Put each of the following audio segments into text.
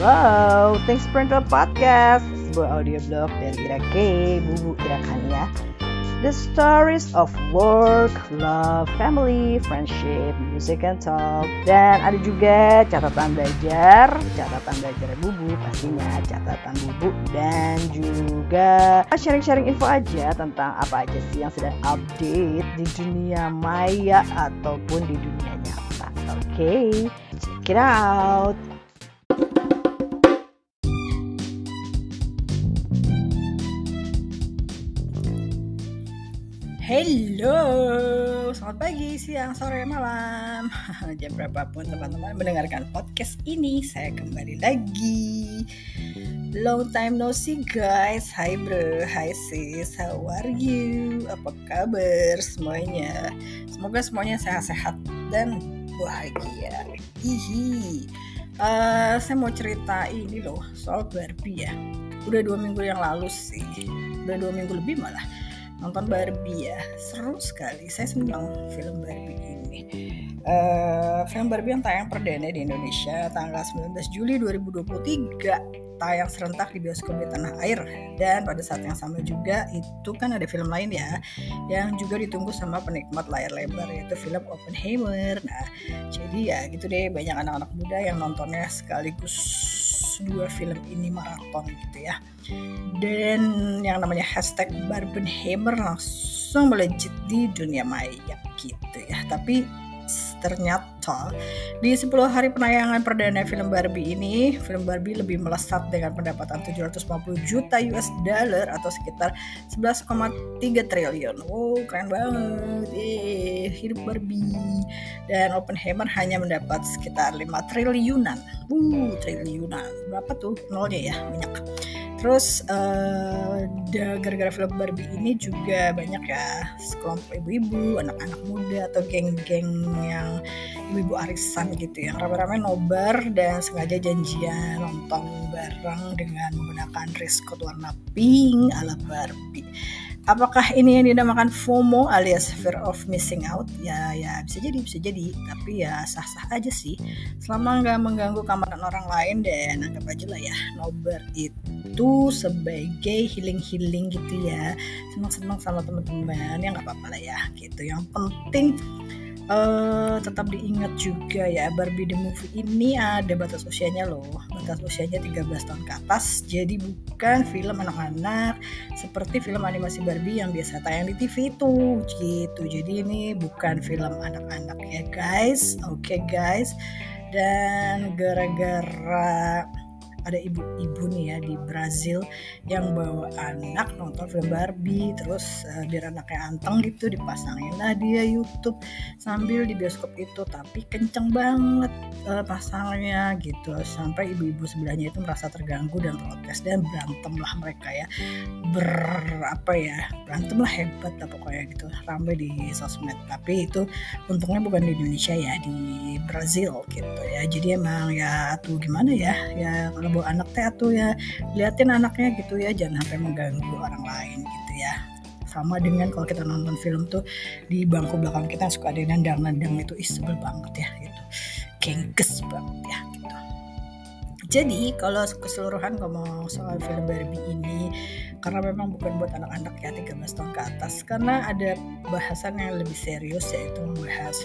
Hello, thanks the podcast. Sebuah audio blog dari Ira K, Bubu Ira ya The stories of work, love, family, friendship, music and talk. Dan ada juga catatan belajar Catatan belajar Bubu pastinya catatan Bubu Dan juga sharing-sharing info aja tentang apa aja sih yang sedang update di dunia maya ataupun di dunia nyata. Oke, okay, check it out Halo, selamat pagi, siang, sore, malam. Jam berapapun teman-teman mendengarkan podcast ini Saya kembali lagi. Long time no see guys. Hai bro, hai sis, how are you? Apa kabar semuanya? Semoga semuanya sehat-sehat dan bahagia. Hihi. Uh, Saya mau cerita ini loh soal Barbie ya. Udah dua minggu yang lalu sih. Udah dua minggu lebih malah nonton Barbie ya. Seru sekali. Saya senang film Barbie ini. Uh, film Barbie yang tayang perdana di Indonesia tanggal 19 Juli 2023 tayang serentak di bioskop di tanah air. Dan pada saat yang sama juga itu kan ada film lain ya yang juga ditunggu sama penikmat layar lebar yaitu film Oppenheimer. Nah jadi ya gitu deh banyak anak-anak muda yang nontonnya sekaligus dua film ini maraton gitu ya. Dan yang namanya hashtag Barbenheimer langsung melejit di dunia maya gitu ya. Tapi ternyata di 10 hari penayangan perdana film Barbie ini, film Barbie lebih melesat dengan pendapatan 750 juta US dollar atau sekitar 11,3 triliun. Wow, keren banget. Eh, hidup Barbie. Dan Oppenheimer hanya mendapat sekitar 5 triliunan. Uh, triliunan. Berapa tuh nolnya ya? Banyak. Terus uh, gara-gara film Barbie ini juga banyak ya sekelompok ibu-ibu, anak-anak muda atau geng-geng yang ibu-ibu arisan gitu yang rame-rame nobar dan sengaja janjian nonton bareng dengan menggunakan dress code warna pink ala Barbie. Apakah ini yang dinamakan FOMO alias fear of missing out? Ya, ya bisa jadi, bisa jadi. Tapi ya sah-sah aja sih. Selama nggak mengganggu kamaran orang lain dan anggap aja lah ya nobar itu sebagai healing-healing gitu ya. Senang-senang sama teman-teman ya nggak apa-apa lah ya gitu. Yang penting uh, tetap diingat juga ya Barbie the movie ini ada batas usianya loh. Batas usianya 13 tahun ke atas jadi bukan film anak-anak seperti film animasi Barbie yang biasa tayang di TV itu gitu. Jadi ini bukan film anak-anak ya guys. Oke okay, guys. Dan gara-gara ada ibu-ibu nih ya di Brazil yang bawa anak nonton film Barbie terus uh, biar anaknya anteng gitu dipasangin lah dia YouTube sambil di bioskop itu tapi kenceng banget uh, pasangnya gitu. Sampai ibu-ibu sebelahnya itu merasa terganggu dan protes dan berantem lah mereka ya. Ber apa ya berantem lah hebat lah pokoknya gitu. Ramai di sosmed tapi itu untungnya bukan di Indonesia ya di Brazil gitu ya. Jadi emang ya tuh gimana ya ya kalau bawa anak teh tuh ya. Liatin anaknya gitu ya jangan sampai mengganggu orang lain gitu ya. Sama dengan kalau kita nonton film tuh di bangku belakang kita suka ada nandang-nandang itu ih sebel banget ya gitu. Gengges banget ya gitu. Jadi kalau keseluruhan ngomong soal film Barbie ini karena memang bukan buat anak-anak ya 13 tahun ke atas. Karena ada bahasan yang lebih serius yaitu membahas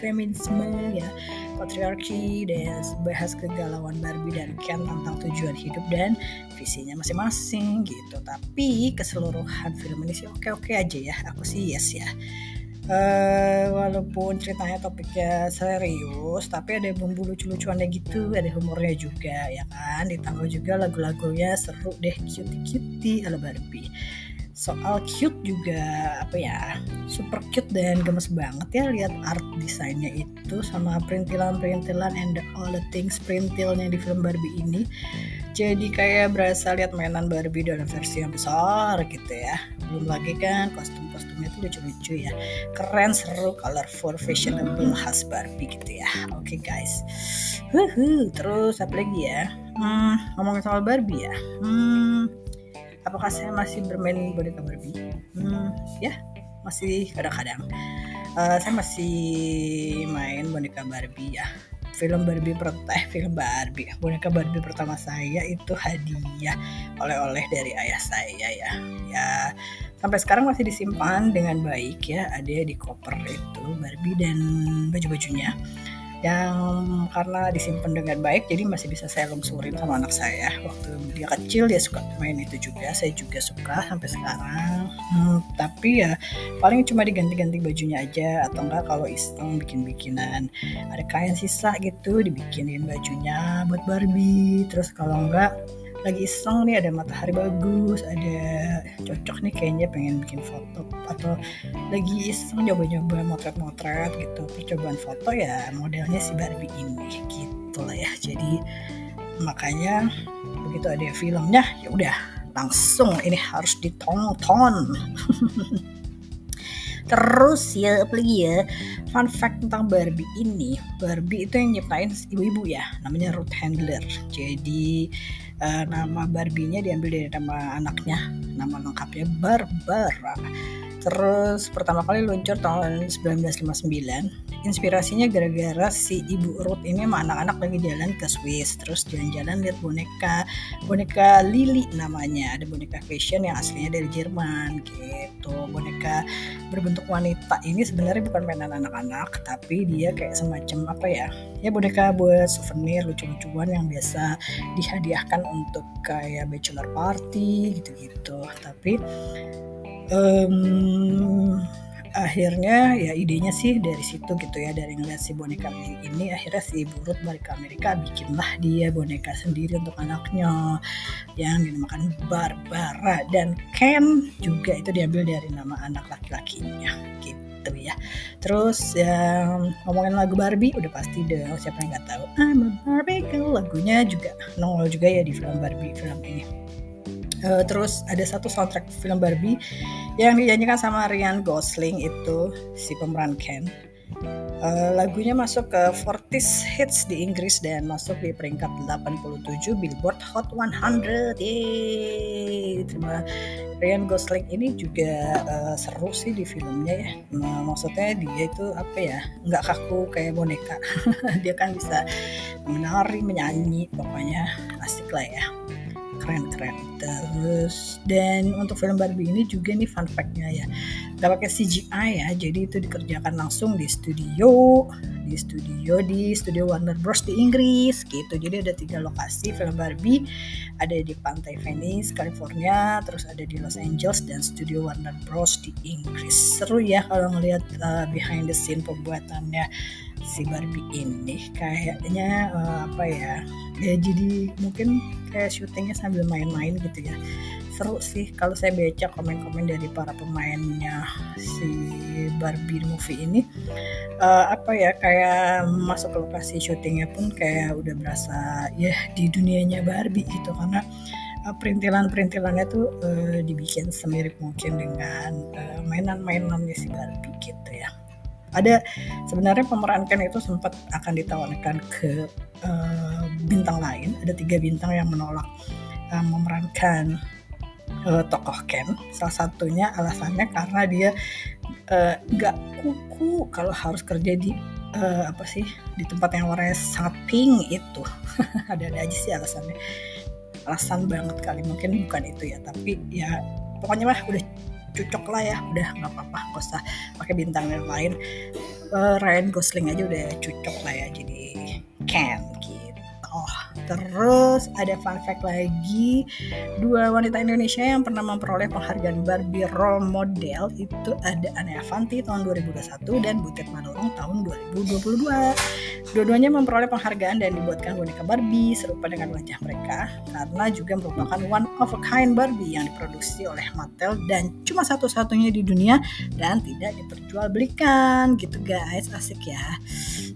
feminisme ya patriarki dan bahas kegalauan Barbie dan Ken tentang tujuan hidup dan visinya masing-masing gitu. Tapi keseluruhan film ini sih oke-oke aja ya. Aku sih yes ya. Uh, walaupun ceritanya topiknya serius tapi ada bumbu lucu-lucuannya gitu ada humornya juga ya kan? Ditambah juga lagu-lagunya seru deh cutie-cutie ala Barbie. Soal cute juga apa ya super cute dan gemes banget ya lihat art desainnya itu sama perintilan-perintilan and all the things perintilnya di film Barbie ini jadi kayak berasa lihat mainan Barbie dalam versi yang besar gitu ya. Belum lagi kan kostum-kostumnya tuh lucu-lucu ya. Keren seru colorful fashionable khas Barbie gitu ya. Oke okay, guys. Wuhu. terus apa lagi ya? Hmm, ngomongin soal Barbie ya? Hmm, apakah saya masih bermain boneka Barbie? Hmm, ya masih kadang-kadang. Uh, saya masih main boneka Barbie ya film Barbie eh film Barbie boneka Barbie pertama saya itu hadiah oleh-oleh dari ayah saya ya. Ya sampai sekarang masih disimpan dengan baik ya. Ada di koper itu Barbie dan baju-bajunya yang karena disimpan dengan baik jadi masih bisa saya lungsurin sama anak saya. Waktu dia kecil dia suka main itu juga. Saya juga suka sampai sekarang. Hmm, tapi ya paling cuma diganti-ganti bajunya aja. Atau enggak kalau iseng bikin-bikinan. Ada kain sisa gitu dibikinin bajunya buat Barbie. Terus kalau enggak lagi iseng nih ada matahari bagus ada cocok nih kayaknya pengen bikin foto atau lagi iseng nyoba-nyoba motret-motret gitu. Percobaan foto ya modelnya si Barbie ini gitu lah ya. Jadi makanya begitu ada filmnya ya udah langsung ini harus ditonton. Terus ya apalagi ya fun fact tentang Barbie ini. Barbie itu yang nyiptain ibu-ibu ya namanya Ruth Handler. Jadi uh, nama Barbie-nya diambil dari nama anaknya. Nama lengkapnya Barbara. Terus pertama kali luncur tahun 1959 inspirasinya gara-gara si ibu Ruth ini sama anak-anak lagi jalan ke Swiss terus jalan-jalan lihat boneka boneka Lily namanya. Ada boneka fashion yang aslinya dari Jerman gitu. Boneka berbentuk wanita ini sebenarnya bukan mainan anak-anak tapi dia kayak semacam apa ya? Ya boneka buat souvenir lucu-lucuan yang biasa dihadiahkan untuk kayak bachelor party gitu-gitu. Tapi um, akhirnya ya idenya sih dari situ gitu ya dari ngeliat si boneka ini akhirnya si ibu Ruth balik ke Amerika bikinlah dia boneka sendiri untuk anaknya yang dinamakan Barbara dan Ken juga itu diambil dari nama anak laki-lakinya gitu ya. Terus yang ngomongin lagu Barbie udah pasti deh siapa yang nggak tahu. I'm a Barbie girl lagunya juga nongol juga ya di film Barbie film ini Uh, terus ada satu soundtrack film Barbie yang dinyanyikan sama Ryan Gosling itu si pemeran Ken. Uh, lagunya masuk ke 40 hits di Inggris dan masuk di peringkat 87 Billboard Hot 100. Yeay. Terima Ryan Gosling ini juga uh, seru sih di filmnya ya. Nah, maksudnya dia itu apa ya? nggak kaku kayak boneka. dia kan bisa menari, menyanyi, pokoknya asik lah ya keren-keren. Terus dan untuk film Barbie ini juga nih fun fact-nya ya nggak pakai CGI ya jadi itu dikerjakan langsung di studio di studio di studio Warner Bros di Inggris gitu. Jadi ada tiga lokasi film Barbie ada di pantai Venice California terus ada di Los Angeles dan studio Warner Bros di Inggris. Seru ya kalau ngelihat uh, behind the scene pembuatannya si Barbie ini. Kayaknya uh, apa ya ya jadi mungkin kayak syutingnya sambil main-main gitu ya seru sih kalau saya baca komen-komen dari para pemainnya si Barbie movie ini. Uh, apa ya kayak masuk ke lokasi syutingnya pun kayak udah berasa ya di dunianya Barbie gitu. Karena uh, perintilan-perintilannya tuh uh, dibikin semirip mungkin dengan uh, mainan-mainannya si Barbie gitu ya. Ada sebenarnya pemeran Ken itu sempat akan ditawarkan ke uh, bintang lain. Ada tiga bintang yang menolak memerankan uh, tokoh Ken. Salah satunya alasannya karena dia nggak uh, kuku kalau harus kerja di uh, apa sih di tempat yang warnanya sangat pink itu. Ada-ada aja sih alasannya. Alasan banget kali mungkin bukan itu ya tapi ya pokoknya mah udah cocok lah ya udah nggak apa-apa gak usah pakai bintang yang lain. Uh, Ryan Gosling aja udah cocok lah ya jadi Ken gitu. oh Terus ada fun fact lagi, dua wanita Indonesia yang pernah memperoleh penghargaan Barbie Role Model itu ada Anne Avanti tahun 2021 dan Butet Manurung tahun 2022. Dua-duanya memperoleh penghargaan dan dibuatkan boneka Barbie serupa dengan wajah mereka karena juga merupakan one of a kind Barbie yang diproduksi oleh Mattel dan cuma satu-satunya di dunia dan tidak diperjualbelikan. Gitu guys. Asik ya.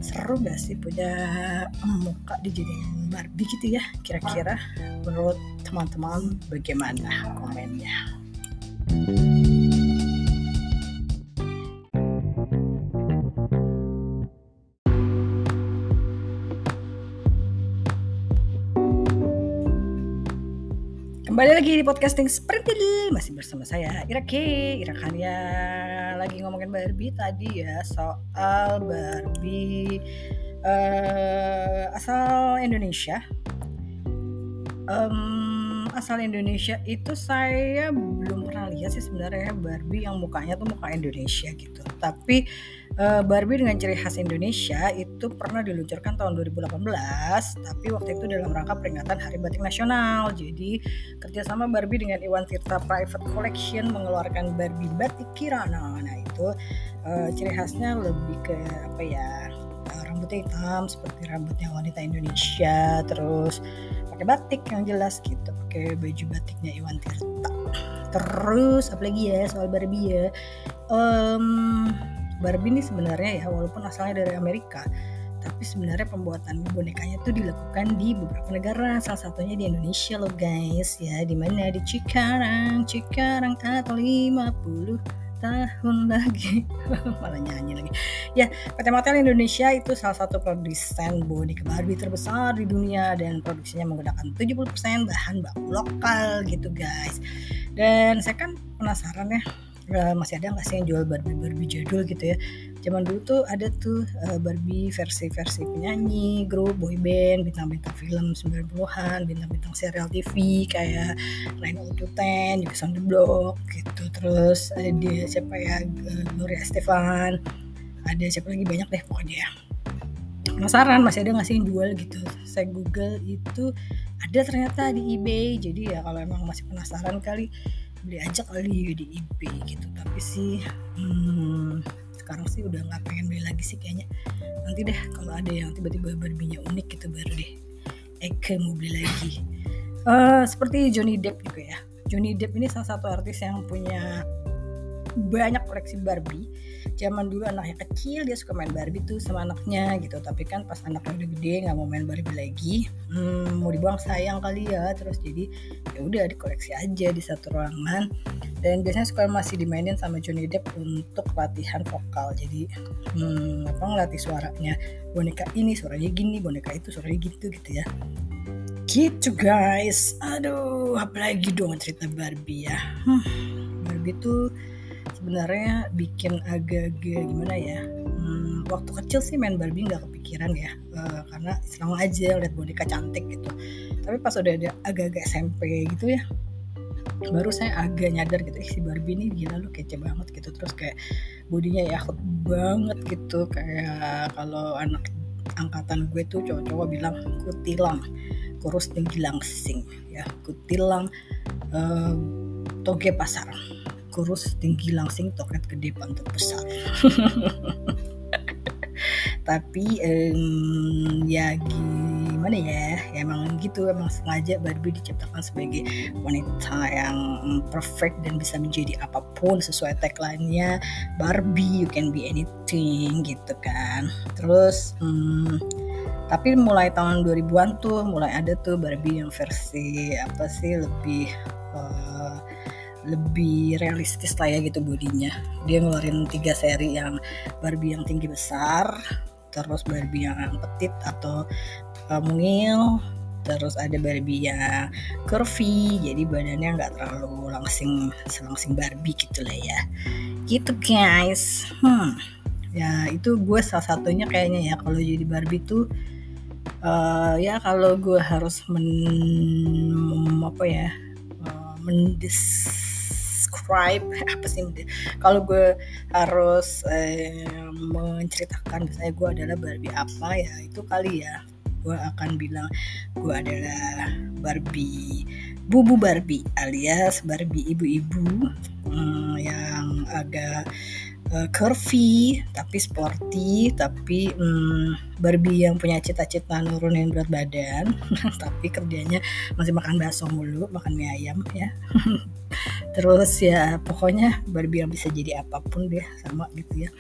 Seru gak sih punya muka dijadiin Barbie begitu ya kira-kira menurut teman-teman bagaimana komennya? Kembali lagi di podcasting seperti masih bersama saya Ira K. Ira Kania lagi ngomongin Barbie tadi ya soal Barbie uh, asal Indonesia um, asal Indonesia itu saya belum pernah lihat sih sebenarnya Barbie yang mukanya tuh muka Indonesia gitu. Tapi uh, Barbie dengan ciri khas Indonesia itu pernah diluncurkan tahun 2018, tapi waktu itu dalam rangka peringatan Hari Batik Nasional. Jadi kerjasama Barbie dengan Iwan Tirta Private Collection mengeluarkan Barbie Batik Kirana. Nah itu uh, ciri khasnya lebih ke apa ya? Rambutnya hitam seperti rambutnya wanita Indonesia terus pakai batik yang jelas gitu pakai baju batiknya Iwan Tirta. Terus apalagi ya soal Barbie ya. Um, Barbie ini sebenarnya ya walaupun asalnya dari Amerika tapi sebenarnya pembuatan bonekanya itu dilakukan di beberapa negara salah satunya di Indonesia loh guys ya. Di mana? Di Cikarang Cikarang atau 50 tahun lagi. Malah nyanyi lagi. Ya PT Mattel Indonesia itu salah satu produsen boneka Barbie terbesar di dunia dan produksinya menggunakan 70% bahan baku lokal gitu guys. Dan saya kan penasaran ya uh, masih ada nggak sih yang jual Barbie Barbie jadul gitu ya? Zaman dulu tuh ada tuh uh, Barbie versi-versi penyanyi grup boyband bintang-bintang film 90-an bintang-bintang serial TV kayak Line Out to Ten juga Sound the Block gitu. Terus ada siapa ya? Uh, Gloria Estefan. Ada siapa lagi? Banyak deh pokoknya ya penasaran masih ada nggak sih yang jual gitu. Saya google itu ada ternyata di eBay. Jadi ya kalau emang masih penasaran kali beli aja kali di eBay gitu. Tapi sih hmm, sekarang sih udah nggak pengen beli lagi sih kayaknya. Nanti deh kalau ada yang tiba-tiba berbinya unik gitu baru deh Eke mau beli lagi. Uh, seperti Johnny Depp juga ya. Johnny Depp ini salah satu artis yang punya banyak koleksi Barbie. Zaman dulu anaknya kecil dia suka main Barbie tuh sama anaknya gitu. Tapi kan pas anaknya udah gede nggak mau main Barbie lagi. Hmm, mau dibuang sayang kali ya. Terus jadi ya udah dikoleksi aja di satu ruangan. Dan biasanya suka masih dimainin sama Johnny Depp untuk latihan vokal. Jadi hmm, apa ngelatih suaranya. Boneka ini suaranya gini boneka itu suaranya gitu gitu ya. Gitu guys. Aduh apalagi dong cerita Barbie ya. Hmm, Barbie tuh sebenarnya bikin agak-agak gimana ya hmm, waktu kecil sih main Barbie nggak kepikiran ya uh, karena senang aja lihat boneka cantik gitu. Tapi pas udah ada agak-agak SMP gitu ya baru saya agak nyadar gitu eh si Barbie ini gila lu kece banget gitu. Terus kayak bodinya ya banget gitu kayak kalau anak angkatan gue tuh cowok-cowok bilang kutilang kurus tinggi langsing ya kutilang uh, toge pasar kurus tinggi langsing toket gede pantat besar. Tapi um, ya gimana ya? ya emang gitu emang sengaja Barbie diciptakan sebagai wanita yang perfect dan bisa menjadi apa pun sesuai tagline-nya. Barbie you can be anything gitu kan. Terus um, tapi mulai tahun 2000-an tuh mulai ada tuh Barbie yang versi apa sih lebih uh, lebih realistis lah ya gitu bodinya. Dia ngeluarin tiga seri yang Barbie yang tinggi besar terus Barbie yang petit atau uh, mungil terus ada Barbie yang curvy jadi badannya nggak terlalu langsing selangsing Barbie gitu lah ya. Gitu guys. Hmm. Ya itu gue salah satunya kayaknya ya kalau jadi Barbie tuh uh, ya kalau gue harus men apa ya uh, mendes describe apa sih kalau gue harus eh, menceritakan misalnya gue adalah Barbie apa ya itu kali ya. Gue akan bilang gue adalah Barbie bubu Barbie alias Barbie ibu-ibu hmm, yang agak uh, curvy tapi sporty tapi um, Barbie yang punya cita-cita nurunin berat badan tapi kerjanya masih makan bakso mulu makan mie ayam ya terus ya pokoknya Barbie yang bisa jadi apa pun deh sama gitu ya.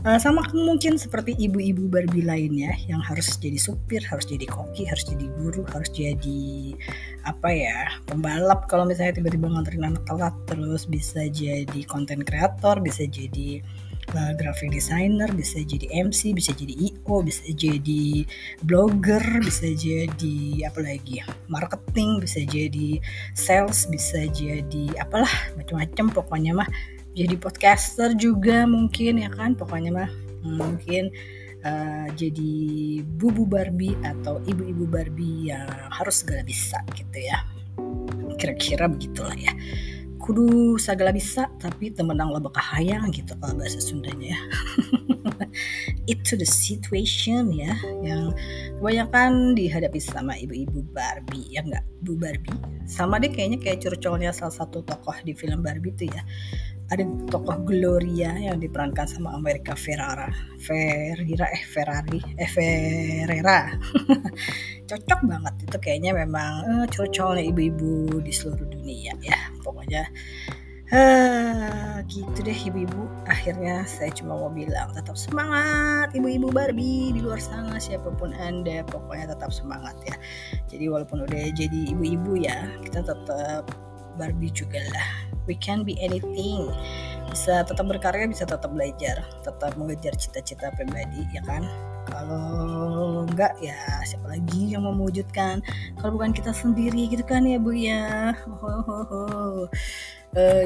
Uh, sama mungkin seperti ibu-ibu Barbie lainnya yang harus jadi supir, harus jadi koki, harus jadi guru, harus jadi apa ya pembalap. Kalau misalnya tiba-tiba nganterin anak telat, terus bisa jadi konten kreator, bisa jadi uh, graphic designer, bisa jadi MC, bisa jadi IO, bisa jadi blogger, bisa jadi apa lagi ya, marketing, bisa jadi sales, bisa jadi apalah macam-macam. Pokoknya mah jadi podcaster juga mungkin ya kan pokoknya mah mungkin uh, jadi bubu Barbie atau ibu-ibu Barbie yang harus segala bisa gitu ya. Kira-kira begitulah ya kudu segala bisa tapi temenang loba kahayang gitu kalau bahasa Sundanya ya. Itu the situation ya yang kebanyakan dihadapi sama ibu-ibu Barbie ya enggak Bu Barbie? Sama deh kayaknya kayak curcolnya salah satu tokoh di film Barbie itu ya ada tokoh Gloria yang diperankan sama Amerika Ferrara Ferrira eh Ferrari eh Ferrera. Cocok banget itu kayaknya memang uh, curcolnya ibu-ibu di seluruh dunia ya pokoknya. Uh, gitu deh ibu-ibu. Akhirnya saya cuma mau bilang tetap semangat ibu-ibu Barbie di luar sana siapa pun anda pokoknya tetap semangat ya. Jadi walaupun udah jadi ibu-ibu ya kita tetap Barbie juga lah. We can be anything. Bisa tetap berkarya bisa tetap belajar. Tetap mengejar cita-cita pribadi ya kan kalau enggak ya siapa lagi yang mau mewujudkan? Kalau bukan kita sendiri gitu kan ya bu ya? Uh,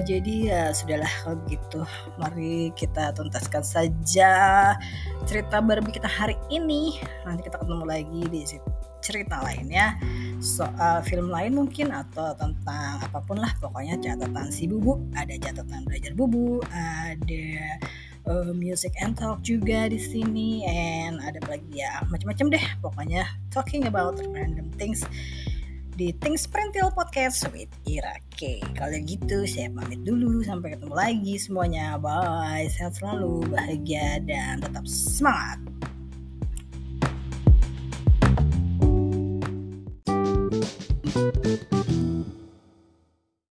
jadi ya sudahlah kalau begitu. Mari kita tuntaskan saja cerita Barbie kita hari ini. Nanti kita ketemu lagi di cerita lainnya soal film lain mungkin atau tentang apa pun lah pokoknya catatan si bubu ada catatan belajar bubu ada uh, music and talk juga di sini and ada lagi ya macam-macam deh pokoknya talking about random things di Things Printil Podcast with Ira K. Kalau gitu saya pamit dulu sampai ketemu lagi semuanya. Bye. Sehat selalu, bahagia dan tetap semangat.